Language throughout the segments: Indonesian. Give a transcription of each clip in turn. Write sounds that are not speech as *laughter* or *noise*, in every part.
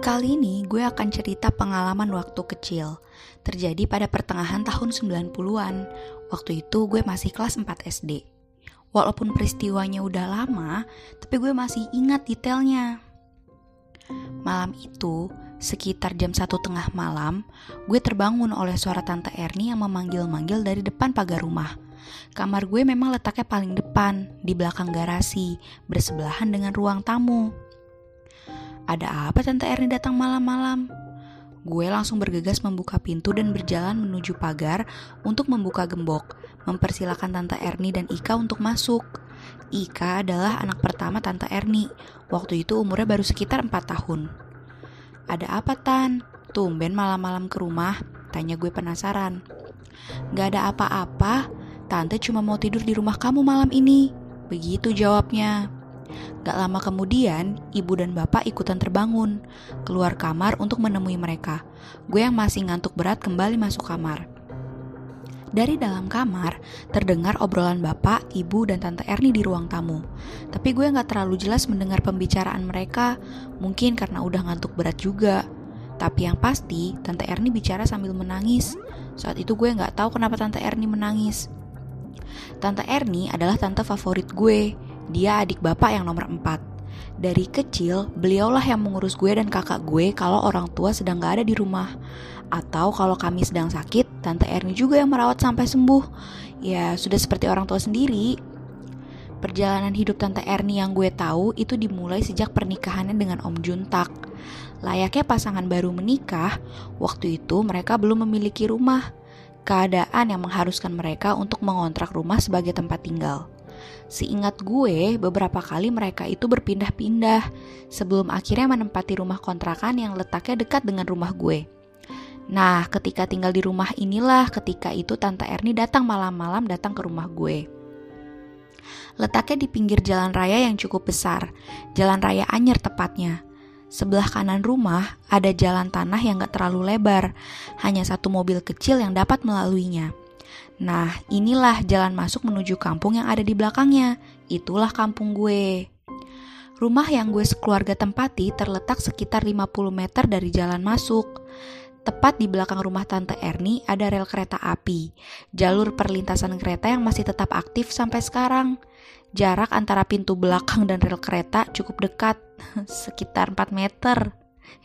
Kali ini gue akan cerita pengalaman waktu kecil. Terjadi pada pertengahan tahun 90-an. Waktu itu gue masih kelas 4 SD. Walaupun peristiwanya udah lama, tapi gue masih ingat detailnya. Malam itu, sekitar jam satu tengah malam, gue terbangun oleh suara Tante Erni yang memanggil-manggil dari depan pagar rumah. Kamar gue memang letaknya paling depan, di belakang garasi, bersebelahan dengan ruang tamu. Ada apa Tante Erni datang malam-malam? Gue langsung bergegas membuka pintu dan berjalan menuju pagar untuk membuka gembok, mempersilahkan Tante Erni dan Ika untuk masuk. Ika adalah anak pertama Tante Erni. Waktu itu umurnya baru sekitar 4 tahun. Ada apa Tan? Tumben malam-malam ke rumah? Tanya gue penasaran. Gak ada apa-apa, Tante cuma mau tidur di rumah kamu malam ini. Begitu jawabnya. Gak lama kemudian, ibu dan bapak ikutan terbangun, keluar kamar untuk menemui mereka. Gue yang masih ngantuk berat kembali masuk kamar. Dari dalam kamar, terdengar obrolan bapak, ibu, dan tante Erni di ruang tamu. Tapi gue gak terlalu jelas mendengar pembicaraan mereka, mungkin karena udah ngantuk berat juga. Tapi yang pasti, tante Erni bicara sambil menangis. Saat itu gue gak tahu kenapa tante Erni menangis. Tante Erni adalah tante favorit gue. Dia adik bapak yang nomor empat. Dari kecil, beliaulah yang mengurus gue dan kakak gue kalau orang tua sedang gak ada di rumah. Atau kalau kami sedang sakit, Tante Erni juga yang merawat sampai sembuh. Ya, sudah seperti orang tua sendiri. Perjalanan hidup Tante Erni yang gue tahu itu dimulai sejak pernikahannya dengan Om Juntak. Layaknya pasangan baru menikah, waktu itu mereka belum memiliki rumah. Keadaan yang mengharuskan mereka untuk mengontrak rumah sebagai tempat tinggal. Seingat gue, beberapa kali mereka itu berpindah-pindah sebelum akhirnya menempati rumah kontrakan yang letaknya dekat dengan rumah gue. Nah, ketika tinggal di rumah inilah ketika itu Tante Erni datang malam-malam datang ke rumah gue. Letaknya di pinggir jalan raya yang cukup besar, jalan raya Anyer tepatnya. Sebelah kanan rumah ada jalan tanah yang gak terlalu lebar, hanya satu mobil kecil yang dapat melaluinya. Nah, inilah jalan masuk menuju kampung yang ada di belakangnya. Itulah kampung gue. Rumah yang gue sekeluarga tempati terletak sekitar 50 meter dari jalan masuk. Tepat di belakang rumah Tante Erni ada rel kereta api, jalur perlintasan kereta yang masih tetap aktif sampai sekarang. Jarak antara pintu belakang dan rel kereta cukup dekat, *laughs* sekitar 4 meter.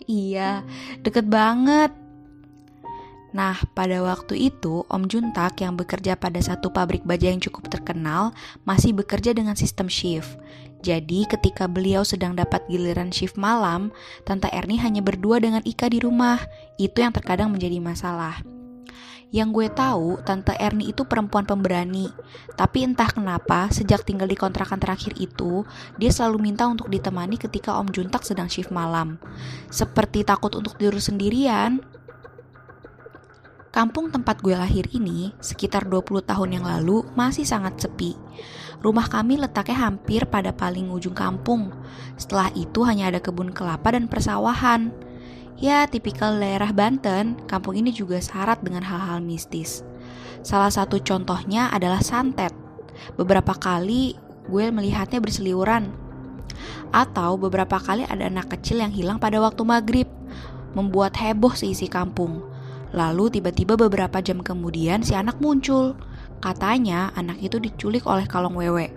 Iya, deket banget. Nah, pada waktu itu, Om Juntak yang bekerja pada satu pabrik baja yang cukup terkenal masih bekerja dengan sistem shift. Jadi, ketika beliau sedang dapat giliran shift malam, Tante Erni hanya berdua dengan Ika di rumah. Itu yang terkadang menjadi masalah. Yang gue tahu, Tante Erni itu perempuan pemberani. Tapi entah kenapa, sejak tinggal di kontrakan terakhir itu, dia selalu minta untuk ditemani ketika Om Juntak sedang shift malam. Seperti takut untuk tidur sendirian, Kampung tempat gue lahir ini, sekitar 20 tahun yang lalu, masih sangat sepi. Rumah kami letaknya hampir pada paling ujung kampung. Setelah itu hanya ada kebun kelapa dan persawahan. Ya, tipikal daerah Banten, kampung ini juga syarat dengan hal-hal mistis. Salah satu contohnya adalah santet. Beberapa kali gue melihatnya berseliuran. Atau beberapa kali ada anak kecil yang hilang pada waktu maghrib, membuat heboh seisi kampung. Lalu tiba-tiba beberapa jam kemudian si anak muncul. Katanya anak itu diculik oleh kalong wewe.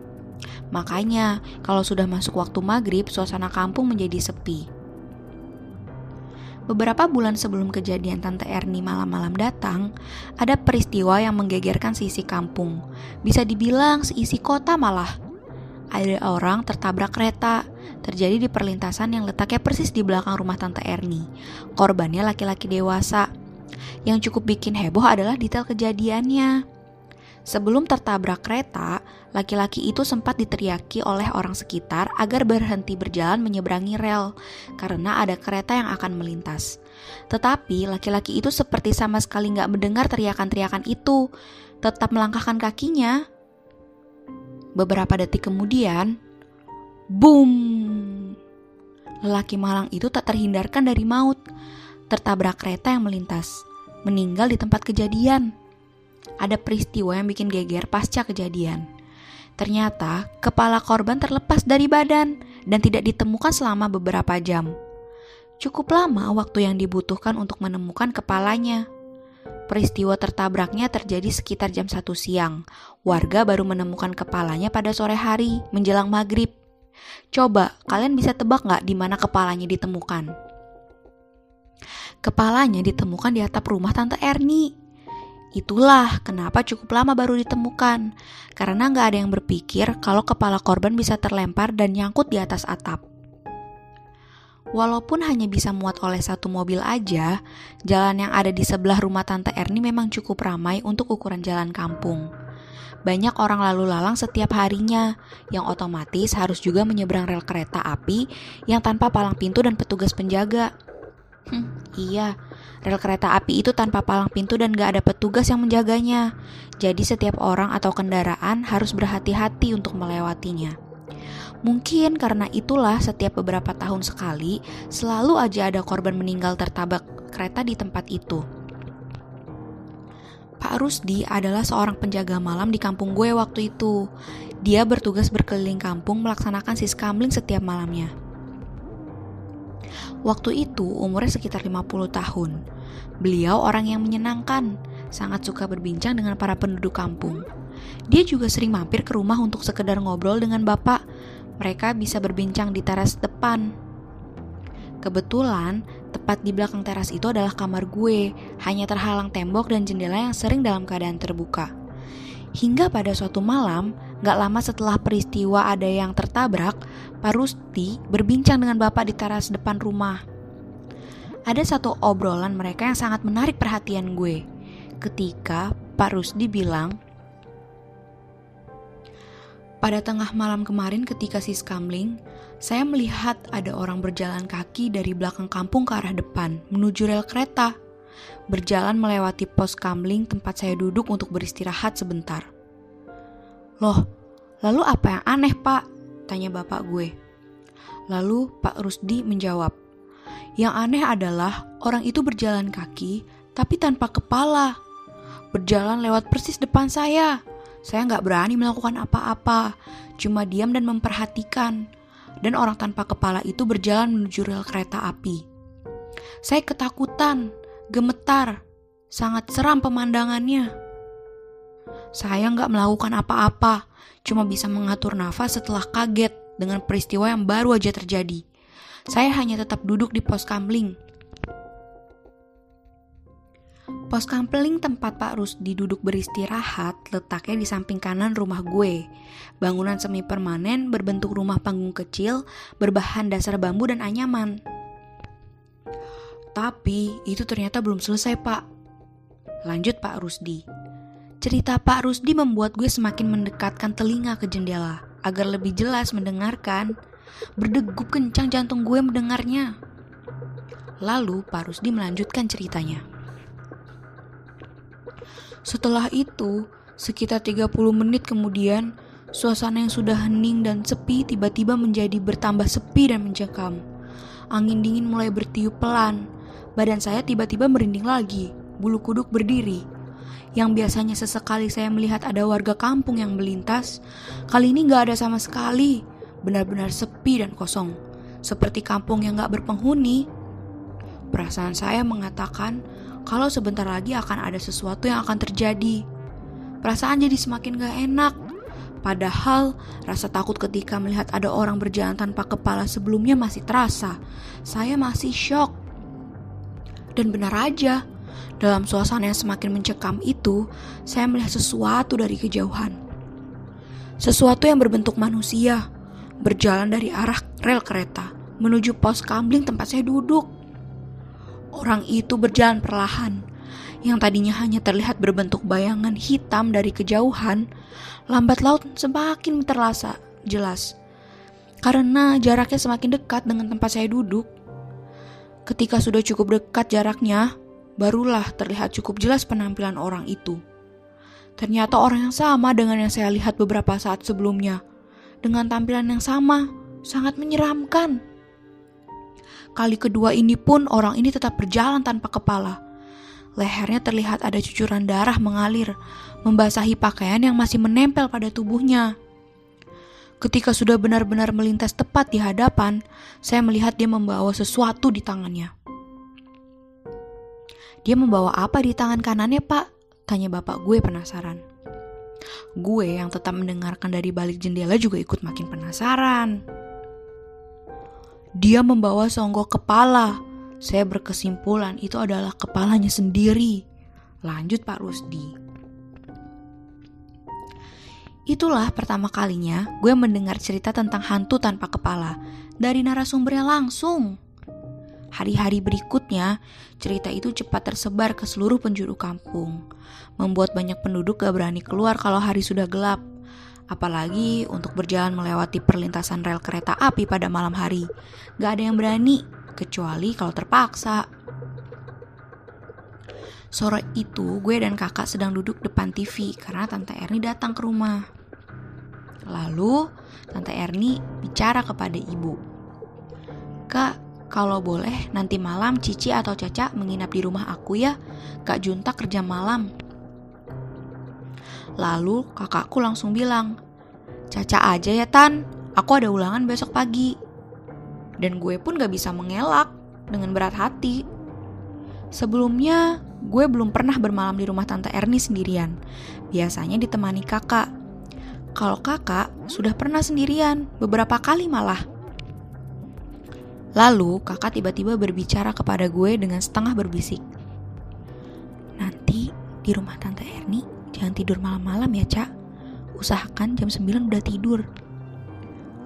Makanya kalau sudah masuk waktu maghrib suasana kampung menjadi sepi. Beberapa bulan sebelum kejadian Tante Erni malam-malam datang, ada peristiwa yang menggegerkan sisi kampung. Bisa dibilang seisi kota malah. Ada orang tertabrak kereta, terjadi di perlintasan yang letaknya persis di belakang rumah Tante Erni. Korbannya laki-laki dewasa, yang cukup bikin heboh adalah detail kejadiannya. Sebelum tertabrak kereta, laki-laki itu sempat diteriaki oleh orang sekitar agar berhenti berjalan menyeberangi rel karena ada kereta yang akan melintas. Tetapi laki-laki itu seperti sama sekali nggak mendengar teriakan-teriakan itu, tetap melangkahkan kakinya. Beberapa detik kemudian, boom! Lelaki malang itu tak terhindarkan dari maut, tertabrak kereta yang melintas meninggal di tempat kejadian. Ada peristiwa yang bikin geger pasca kejadian. Ternyata kepala korban terlepas dari badan dan tidak ditemukan selama beberapa jam. Cukup lama waktu yang dibutuhkan untuk menemukan kepalanya. Peristiwa tertabraknya terjadi sekitar jam 1 siang. Warga baru menemukan kepalanya pada sore hari, menjelang maghrib. Coba, kalian bisa tebak nggak di mana kepalanya ditemukan? Kepalanya ditemukan di atap rumah Tante Erni. Itulah kenapa cukup lama baru ditemukan, karena nggak ada yang berpikir kalau kepala korban bisa terlempar dan nyangkut di atas atap. Walaupun hanya bisa muat oleh satu mobil aja, jalan yang ada di sebelah rumah Tante Erni memang cukup ramai untuk ukuran jalan kampung. Banyak orang lalu lalang setiap harinya, yang otomatis harus juga menyeberang rel kereta api yang tanpa palang pintu dan petugas penjaga. Hmm, iya, rel kereta api itu tanpa palang pintu dan gak ada petugas yang menjaganya. Jadi setiap orang atau kendaraan harus berhati-hati untuk melewatinya. Mungkin karena itulah setiap beberapa tahun sekali selalu aja ada korban meninggal tertabak kereta di tempat itu. Pak Rusdi adalah seorang penjaga malam di kampung gue waktu itu. Dia bertugas berkeliling kampung melaksanakan siskamling setiap malamnya. Waktu itu umurnya sekitar 50 tahun. Beliau orang yang menyenangkan, sangat suka berbincang dengan para penduduk kampung. Dia juga sering mampir ke rumah untuk sekedar ngobrol dengan bapak mereka bisa berbincang di teras depan. Kebetulan, tepat di belakang teras itu adalah kamar gue, hanya terhalang tembok dan jendela yang sering dalam keadaan terbuka. Hingga pada suatu malam, gak lama setelah peristiwa ada yang tertabrak, Pak Rusti berbincang dengan bapak di teras depan rumah. Ada satu obrolan mereka yang sangat menarik perhatian gue. Ketika Pak Rusdi bilang, pada tengah malam kemarin ketika siskamling, saya melihat ada orang berjalan kaki dari belakang kampung ke arah depan menuju rel kereta. Berjalan melewati pos kamling tempat saya duduk untuk beristirahat sebentar. Loh, lalu apa yang aneh pak? Tanya bapak gue. Lalu Pak Rusdi menjawab, yang aneh adalah orang itu berjalan kaki tapi tanpa kepala. Berjalan lewat persis depan saya saya nggak berani melakukan apa-apa, cuma diam dan memperhatikan. Dan orang tanpa kepala itu berjalan menuju rel kereta api. Saya ketakutan, gemetar, sangat seram pemandangannya. Saya nggak melakukan apa-apa, cuma bisa mengatur nafas setelah kaget dengan peristiwa yang baru aja terjadi. Saya hanya tetap duduk di pos kamling, Pos kampeling tempat Pak Rusdi duduk beristirahat letaknya di samping kanan rumah gue. Bangunan semi permanen berbentuk rumah panggung kecil berbahan dasar bambu dan anyaman. Tapi itu ternyata belum selesai pak. Lanjut Pak Rusdi. Cerita Pak Rusdi membuat gue semakin mendekatkan telinga ke jendela agar lebih jelas mendengarkan. Berdegup kencang jantung gue mendengarnya. Lalu Pak Rusdi melanjutkan ceritanya. Setelah itu, sekitar 30 menit kemudian, suasana yang sudah hening dan sepi tiba-tiba menjadi bertambah sepi dan mencekam. Angin dingin mulai bertiup pelan. Badan saya tiba-tiba merinding lagi, bulu kuduk berdiri. Yang biasanya sesekali saya melihat ada warga kampung yang melintas, kali ini gak ada sama sekali. Benar-benar sepi dan kosong, seperti kampung yang gak berpenghuni. Perasaan saya mengatakan kalau sebentar lagi akan ada sesuatu yang akan terjadi. Perasaan jadi semakin gak enak. Padahal rasa takut ketika melihat ada orang berjalan tanpa kepala sebelumnya masih terasa. Saya masih shock. Dan benar aja, dalam suasana yang semakin mencekam itu, saya melihat sesuatu dari kejauhan. Sesuatu yang berbentuk manusia, berjalan dari arah rel kereta menuju pos kambling tempat saya duduk. Orang itu berjalan perlahan. Yang tadinya hanya terlihat berbentuk bayangan hitam dari kejauhan, lambat laut semakin terasa jelas. Karena jaraknya semakin dekat dengan tempat saya duduk. Ketika sudah cukup dekat jaraknya, barulah terlihat cukup jelas penampilan orang itu. Ternyata orang yang sama dengan yang saya lihat beberapa saat sebelumnya. Dengan tampilan yang sama, sangat menyeramkan. Kali kedua ini pun orang ini tetap berjalan tanpa kepala. Lehernya terlihat ada cucuran darah mengalir, membasahi pakaian yang masih menempel pada tubuhnya. Ketika sudah benar-benar melintas tepat di hadapan, saya melihat dia membawa sesuatu di tangannya. Dia membawa apa di tangan kanannya, Pak? Tanya bapak gue penasaran. Gue yang tetap mendengarkan dari balik jendela juga ikut makin penasaran. Dia membawa songgok kepala. Saya berkesimpulan itu adalah kepalanya sendiri. Lanjut Pak Rusdi. Itulah pertama kalinya gue mendengar cerita tentang hantu tanpa kepala dari narasumbernya langsung. Hari-hari berikutnya, cerita itu cepat tersebar ke seluruh penjuru kampung, membuat banyak penduduk gak berani keluar kalau hari sudah gelap. Apalagi untuk berjalan melewati perlintasan rel kereta api pada malam hari. Gak ada yang berani, kecuali kalau terpaksa. Sore itu, gue dan kakak sedang duduk depan TV karena Tante Erni datang ke rumah. Lalu Tante Erni bicara kepada ibu. Kak, kalau boleh nanti malam Cici atau Caca menginap di rumah aku ya. Kak Junta kerja malam. Lalu kakakku langsung bilang, Caca aja ya Tan, aku ada ulangan besok pagi. Dan gue pun gak bisa mengelak dengan berat hati. Sebelumnya, gue belum pernah bermalam di rumah Tante Erni sendirian. Biasanya ditemani kakak kalau kakak sudah pernah sendirian beberapa kali malah. Lalu kakak tiba-tiba berbicara kepada gue dengan setengah berbisik. Nanti di rumah Tante Erni jangan tidur malam-malam ya, Cak. Usahakan jam 9 udah tidur.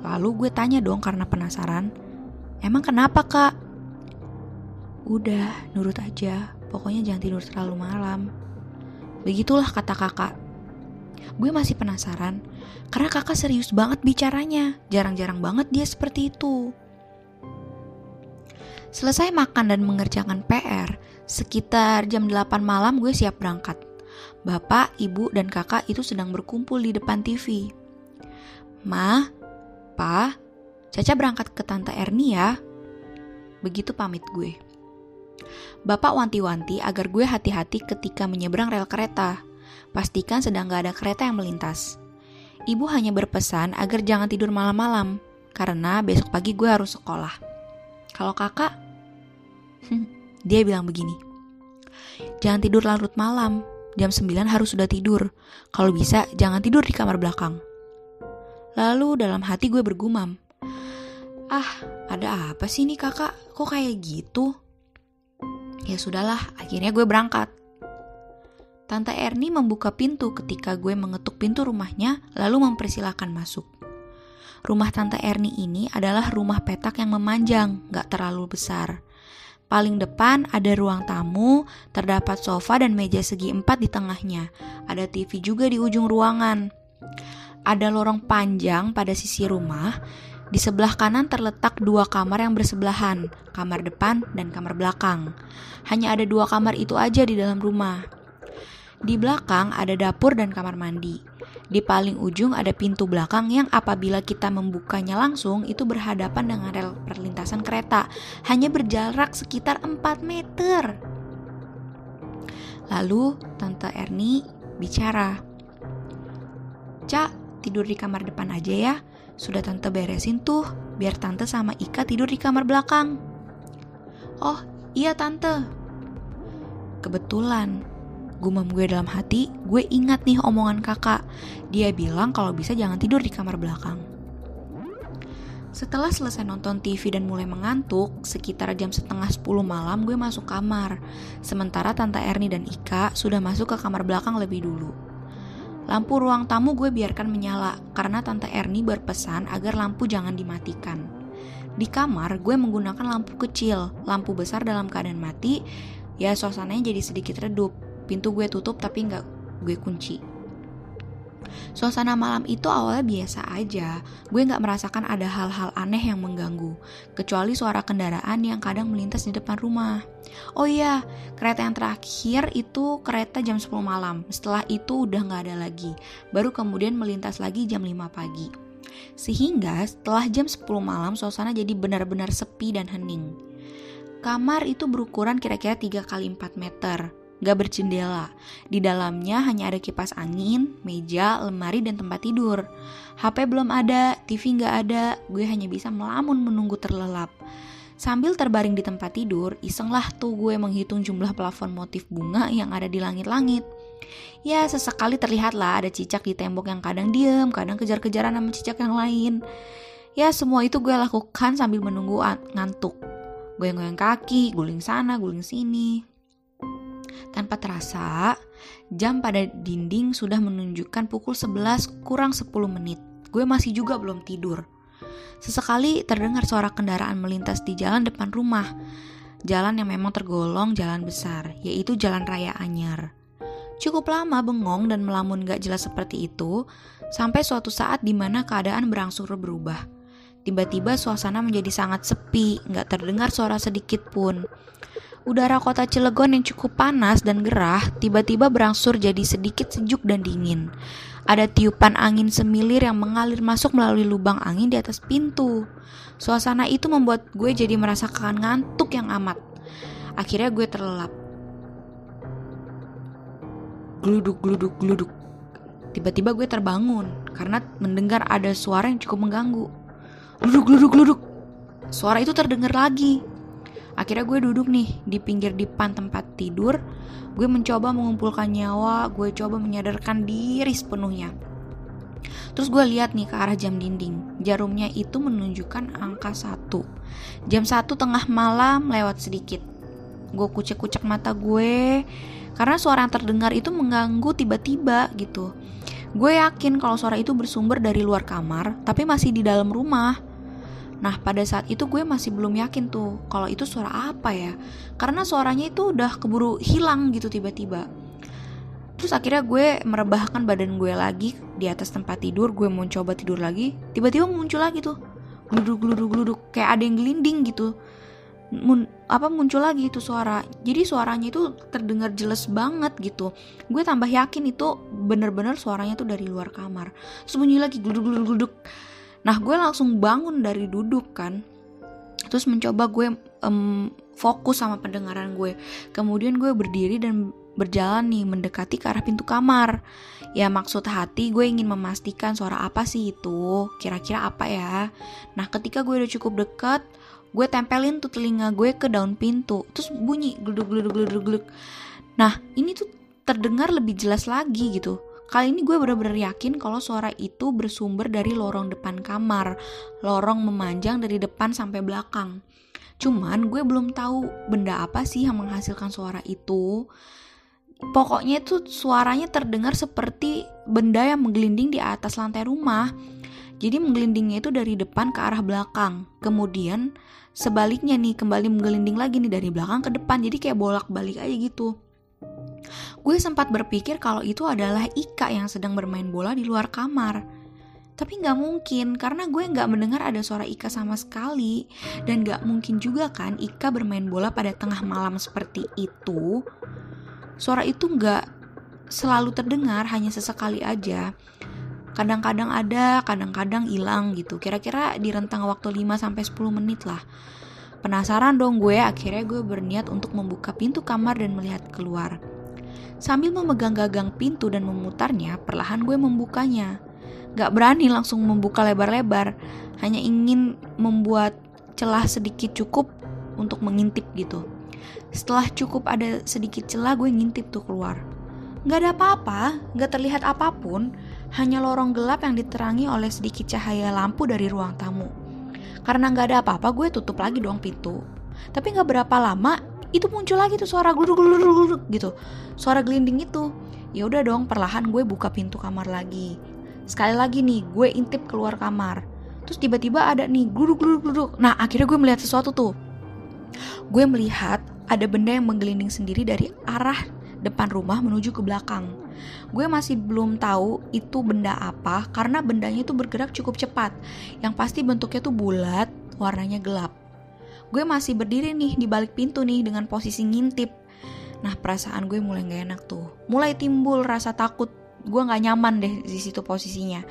Lalu gue tanya dong karena penasaran. Emang kenapa, Kak? Udah, nurut aja. Pokoknya jangan tidur terlalu malam. Begitulah kata kakak. Gue masih penasaran, karena kakak serius banget bicaranya. Jarang-jarang banget dia seperti itu. Selesai makan dan mengerjakan PR, sekitar jam 8 malam gue siap berangkat. Bapak, ibu, dan kakak itu sedang berkumpul di depan TV. Ma, Pa, Caca berangkat ke Tante Erni ya. Begitu pamit gue. Bapak wanti-wanti agar gue hati-hati ketika menyeberang rel kereta. Pastikan sedang gak ada kereta yang melintas. Ibu hanya berpesan agar jangan tidur malam-malam, karena besok pagi gue harus sekolah. Kalau kakak, dia bilang begini, jangan tidur larut malam, jam 9 harus sudah tidur. Kalau bisa, jangan tidur di kamar belakang. Lalu dalam hati gue bergumam, ah ada apa sih nih kakak, kok kayak gitu? Ya sudahlah, akhirnya gue berangkat. Tante Erni membuka pintu ketika gue mengetuk pintu rumahnya, lalu mempersilahkan masuk. Rumah Tante Erni ini adalah rumah petak yang memanjang, gak terlalu besar. Paling depan ada ruang tamu, terdapat sofa dan meja segi empat di tengahnya. Ada TV juga di ujung ruangan. Ada lorong panjang pada sisi rumah. Di sebelah kanan terletak dua kamar yang bersebelahan, kamar depan dan kamar belakang. Hanya ada dua kamar itu aja di dalam rumah. Di belakang ada dapur dan kamar mandi. Di paling ujung ada pintu belakang yang apabila kita membukanya langsung itu berhadapan dengan rel perlintasan kereta, hanya berjarak sekitar 4 meter. Lalu Tante Erni bicara. Cak, tidur di kamar depan aja ya. Sudah Tante beresin tuh, biar Tante sama Ika tidur di kamar belakang. Oh, iya Tante. Kebetulan, Gumam gue dalam hati, gue ingat nih omongan kakak. Dia bilang kalau bisa jangan tidur di kamar belakang. Setelah selesai nonton TV dan mulai mengantuk, sekitar jam setengah 10 malam gue masuk kamar. Sementara Tante Erni dan Ika sudah masuk ke kamar belakang lebih dulu. Lampu ruang tamu gue biarkan menyala karena Tante Erni berpesan agar lampu jangan dimatikan. Di kamar gue menggunakan lampu kecil, lampu besar dalam keadaan mati, ya suasananya jadi sedikit redup pintu gue tutup tapi nggak gue kunci. Suasana malam itu awalnya biasa aja, gue nggak merasakan ada hal-hal aneh yang mengganggu, kecuali suara kendaraan yang kadang melintas di depan rumah. Oh iya, kereta yang terakhir itu kereta jam 10 malam, setelah itu udah nggak ada lagi, baru kemudian melintas lagi jam 5 pagi. Sehingga setelah jam 10 malam suasana jadi benar-benar sepi dan hening. Kamar itu berukuran kira-kira 3 kali 4 meter, gak berjendela. Di dalamnya hanya ada kipas angin, meja, lemari, dan tempat tidur. HP belum ada, TV gak ada, gue hanya bisa melamun menunggu terlelap. Sambil terbaring di tempat tidur, isenglah tuh gue menghitung jumlah plafon motif bunga yang ada di langit-langit. Ya, sesekali terlihatlah ada cicak di tembok yang kadang diem, kadang kejar-kejaran sama cicak yang lain. Ya, semua itu gue lakukan sambil menunggu ngantuk. Goyang-goyang kaki, guling sana, guling sini. Tanpa terasa, jam pada dinding sudah menunjukkan pukul 11 kurang 10 menit. Gue masih juga belum tidur. Sesekali terdengar suara kendaraan melintas di jalan depan rumah. Jalan yang memang tergolong jalan besar, yaitu Jalan Raya Anyar. Cukup lama bengong dan melamun gak jelas seperti itu, sampai suatu saat di mana keadaan berangsur berubah. Tiba-tiba suasana menjadi sangat sepi, gak terdengar suara sedikit pun. Udara kota Cilegon yang cukup panas dan gerah tiba-tiba berangsur jadi sedikit sejuk dan dingin. Ada tiupan angin semilir yang mengalir masuk melalui lubang angin di atas pintu. Suasana itu membuat gue jadi merasakan ngantuk yang amat. Akhirnya gue terlelap. Gluduk, gluduk, gluduk. Tiba-tiba gue terbangun karena mendengar ada suara yang cukup mengganggu. Gluduk, gluduk, gluduk. Suara itu terdengar lagi. Akhirnya gue duduk nih di pinggir dipan tempat tidur. Gue mencoba mengumpulkan nyawa, gue coba menyadarkan diri sepenuhnya. Terus gue lihat nih ke arah jam dinding. Jarumnya itu menunjukkan angka 1. Jam 1 tengah malam lewat sedikit. Gue kucek-kucek mata gue karena suara yang terdengar itu mengganggu tiba-tiba gitu. Gue yakin kalau suara itu bersumber dari luar kamar, tapi masih di dalam rumah. Nah pada saat itu gue masih belum yakin tuh kalau itu suara apa ya. Karena suaranya itu udah keburu hilang gitu tiba-tiba. Terus akhirnya gue merebahkan badan gue lagi di atas tempat tidur Gue mau coba tidur lagi Tiba-tiba muncul lagi tuh. Gluduk gluduk gluduk Kayak ada yang gelinding gitu. Mun, apa muncul lagi itu suara. Jadi suaranya itu terdengar jelas banget gitu. Gue tambah yakin itu bener-bener suaranya tuh dari luar kamar. Sembunyi lagi gluduk gluduk gluduk Nah gue langsung bangun dari duduk kan. Terus mencoba gue um, fokus sama pendengaran gue. Kemudian gue berdiri dan berjalan nih mendekati ke arah pintu kamar. Ya maksud hati gue ingin memastikan suara apa sih itu? Kira-kira apa ya? Nah ketika gue udah cukup dekat Gue tempelin tuh telinga gue ke daun pintu. Terus bunyi gluduk gluduk gluduk gluduk Nah ini tuh terdengar lebih jelas lagi gitu Kali ini gue bener-bener yakin kalau suara itu bersumber dari lorong depan kamar, lorong memanjang dari depan sampai belakang. Cuman gue belum tahu benda apa sih yang menghasilkan suara itu. Pokoknya itu suaranya terdengar seperti benda yang menggelinding di atas lantai rumah. Jadi menggelindingnya itu dari depan ke arah belakang. Kemudian sebaliknya nih kembali menggelinding lagi nih dari belakang ke depan. Jadi kayak bolak-balik aja gitu. Gue sempat berpikir kalau itu adalah Ika yang sedang bermain bola di luar kamar. Tapi nggak mungkin karena gue nggak mendengar ada suara Ika sama sekali dan nggak mungkin juga kan Ika bermain bola pada tengah malam seperti itu. Suara itu nggak selalu terdengar hanya sesekali aja. Kadang-kadang ada, kadang-kadang hilang gitu. Kira-kira di rentang waktu 5 sampai 10 menit lah. Penasaran dong gue, akhirnya gue berniat untuk membuka pintu kamar dan melihat keluar. Sambil memegang gagang pintu dan memutarnya, perlahan gue membukanya. Gak berani langsung membuka lebar-lebar, hanya ingin membuat celah sedikit cukup untuk mengintip gitu. Setelah cukup ada sedikit celah, gue ngintip tuh keluar. Gak ada apa-apa, gak terlihat apa pun, hanya lorong gelap yang diterangi oleh sedikit cahaya lampu dari ruang tamu. Karena gak ada apa-apa, gue tutup lagi dong pintu. Tapi gak berapa lama, itu muncul lagi tuh suara gluduk gluduk gluduk gitu. Suara gelinding itu ya udah dong perlahan gue buka pintu kamar lagi. Sekali lagi nih gue intip keluar kamar. Terus tiba-tiba ada nih gluduk gluduk gluduk. Nah akhirnya gue melihat sesuatu tuh. Gue melihat ada benda yang menggelinding sendiri dari arah depan rumah menuju ke belakang. Gue masih belum tahu itu benda apa karena bendanya itu bergerak cukup cepat. Yang pasti bentuknya tuh bulat warnanya gelap gue masih berdiri nih di balik pintu nih dengan posisi ngintip. Nah perasaan gue mulai gak enak tuh. Mulai timbul rasa takut. Gue gak nyaman deh di situ posisinya.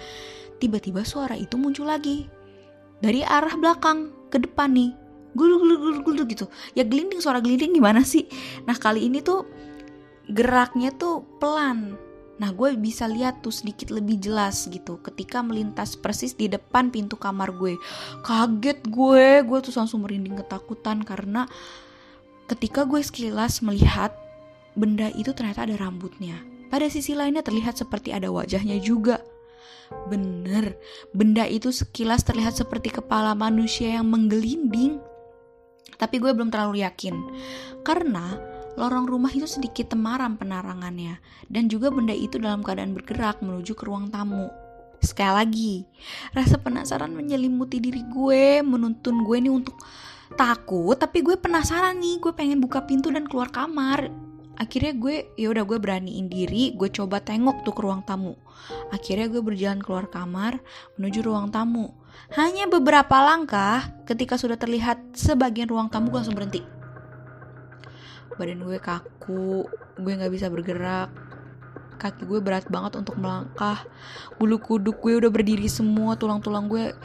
Tiba-tiba suara itu muncul lagi. Dari arah belakang ke depan nih. Gulu gulu gulu gulu gitu. Ya gelinding suara gelinding gimana sih? Nah kali ini tuh geraknya tuh pelan Nah gue bisa lihat tuh sedikit lebih jelas gitu ketika melintas persis di depan pintu kamar gue. Kaget gue, gue tuh langsung merinding ketakutan karena ketika gue sekilas melihat benda itu ternyata ada rambutnya. Pada sisi lainnya terlihat seperti ada wajahnya juga. Bener, benda itu sekilas terlihat seperti kepala manusia yang menggelinding. Tapi gue belum terlalu yakin. Karena lorong rumah itu sedikit temaram penerangannya, dan juga benda itu dalam keadaan bergerak menuju ke ruang tamu. Sekali lagi, rasa penasaran menyelimuti diri gue, menuntun gue nih untuk takut, tapi gue penasaran nih, gue pengen buka pintu dan keluar kamar. Akhirnya gue, ya udah gue beraniin diri, gue coba tengok tuh ke ruang tamu. Akhirnya gue berjalan keluar kamar menuju ruang tamu. Hanya beberapa langkah, ketika sudah terlihat sebagian ruang tamu gue langsung berhenti badan gue kaku gue nggak bisa bergerak kaki gue berat banget untuk melangkah bulu kuduk gue udah berdiri semua tulang-tulang gue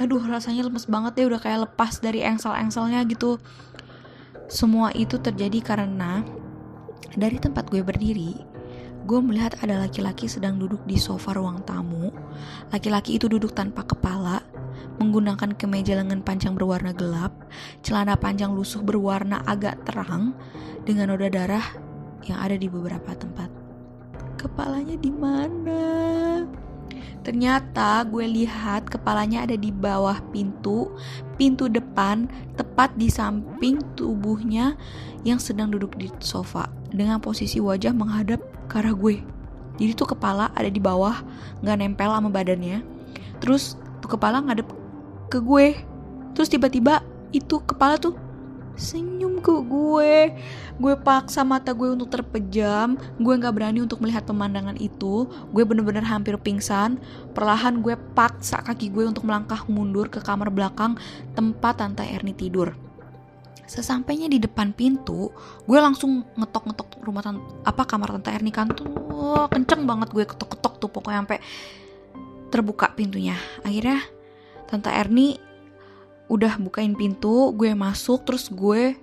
aduh rasanya lemes banget ya udah kayak lepas dari engsel-engselnya gitu semua itu terjadi karena dari tempat gue berdiri gue melihat ada laki-laki sedang duduk di sofa ruang tamu. Laki-laki itu duduk tanpa kepala, menggunakan kemeja lengan panjang berwarna gelap, celana panjang lusuh berwarna agak terang, dengan noda darah yang ada di beberapa tempat. Kepalanya di mana? Ternyata gue lihat kepalanya ada di bawah pintu, pintu depan, tepat di samping tubuhnya yang sedang duduk di sofa dengan posisi wajah menghadap ke arah gue. Jadi tuh kepala ada di bawah, nggak nempel sama badannya. Terus tuh kepala ngadep ke gue. Terus tiba-tiba itu kepala tuh senyum ke gue. Gue paksa mata gue untuk terpejam. Gue gak berani untuk melihat pemandangan itu. Gue bener-bener hampir pingsan. Perlahan gue paksa kaki gue untuk melangkah mundur ke kamar belakang tempat tante Erni tidur. Sesampainya di depan pintu gue langsung ngetok-ngetok rumah tante, apa kamar tante Erni kan tuh. Kenceng banget gue ketok-ketok tuh pokoknya sampai terbuka pintunya. Akhirnya tante Erni udah bukain pintu gue masuk terus gue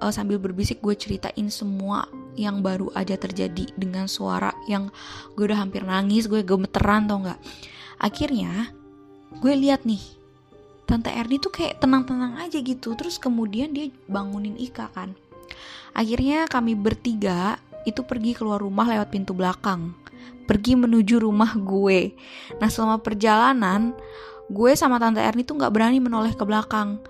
uh, sambil berbisik gue ceritain semua yang baru aja terjadi dengan suara yang gue udah hampir nangis gue gemeteran tau nggak? Akhirnya gue lihat nih tante Erni tuh kayak tenang-tenang aja gitu terus kemudian dia bangunin Ika kan. Akhirnya kami bertiga itu pergi keluar rumah lewat pintu belakang pergi menuju rumah gue. Nah selama perjalanan gue sama tante Erni tuh nggak berani menoleh ke belakang.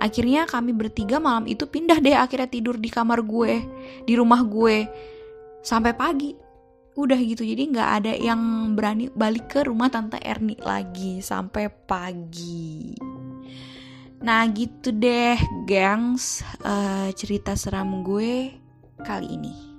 Akhirnya kami bertiga malam itu pindah deh akhirnya tidur di kamar gue, di rumah gue sampai pagi. Udah gitu, jadi nggak ada yang berani balik ke rumah tante Erni lagi sampai pagi. Nah gitu deh, gengs, uh, cerita seram gue kali ini.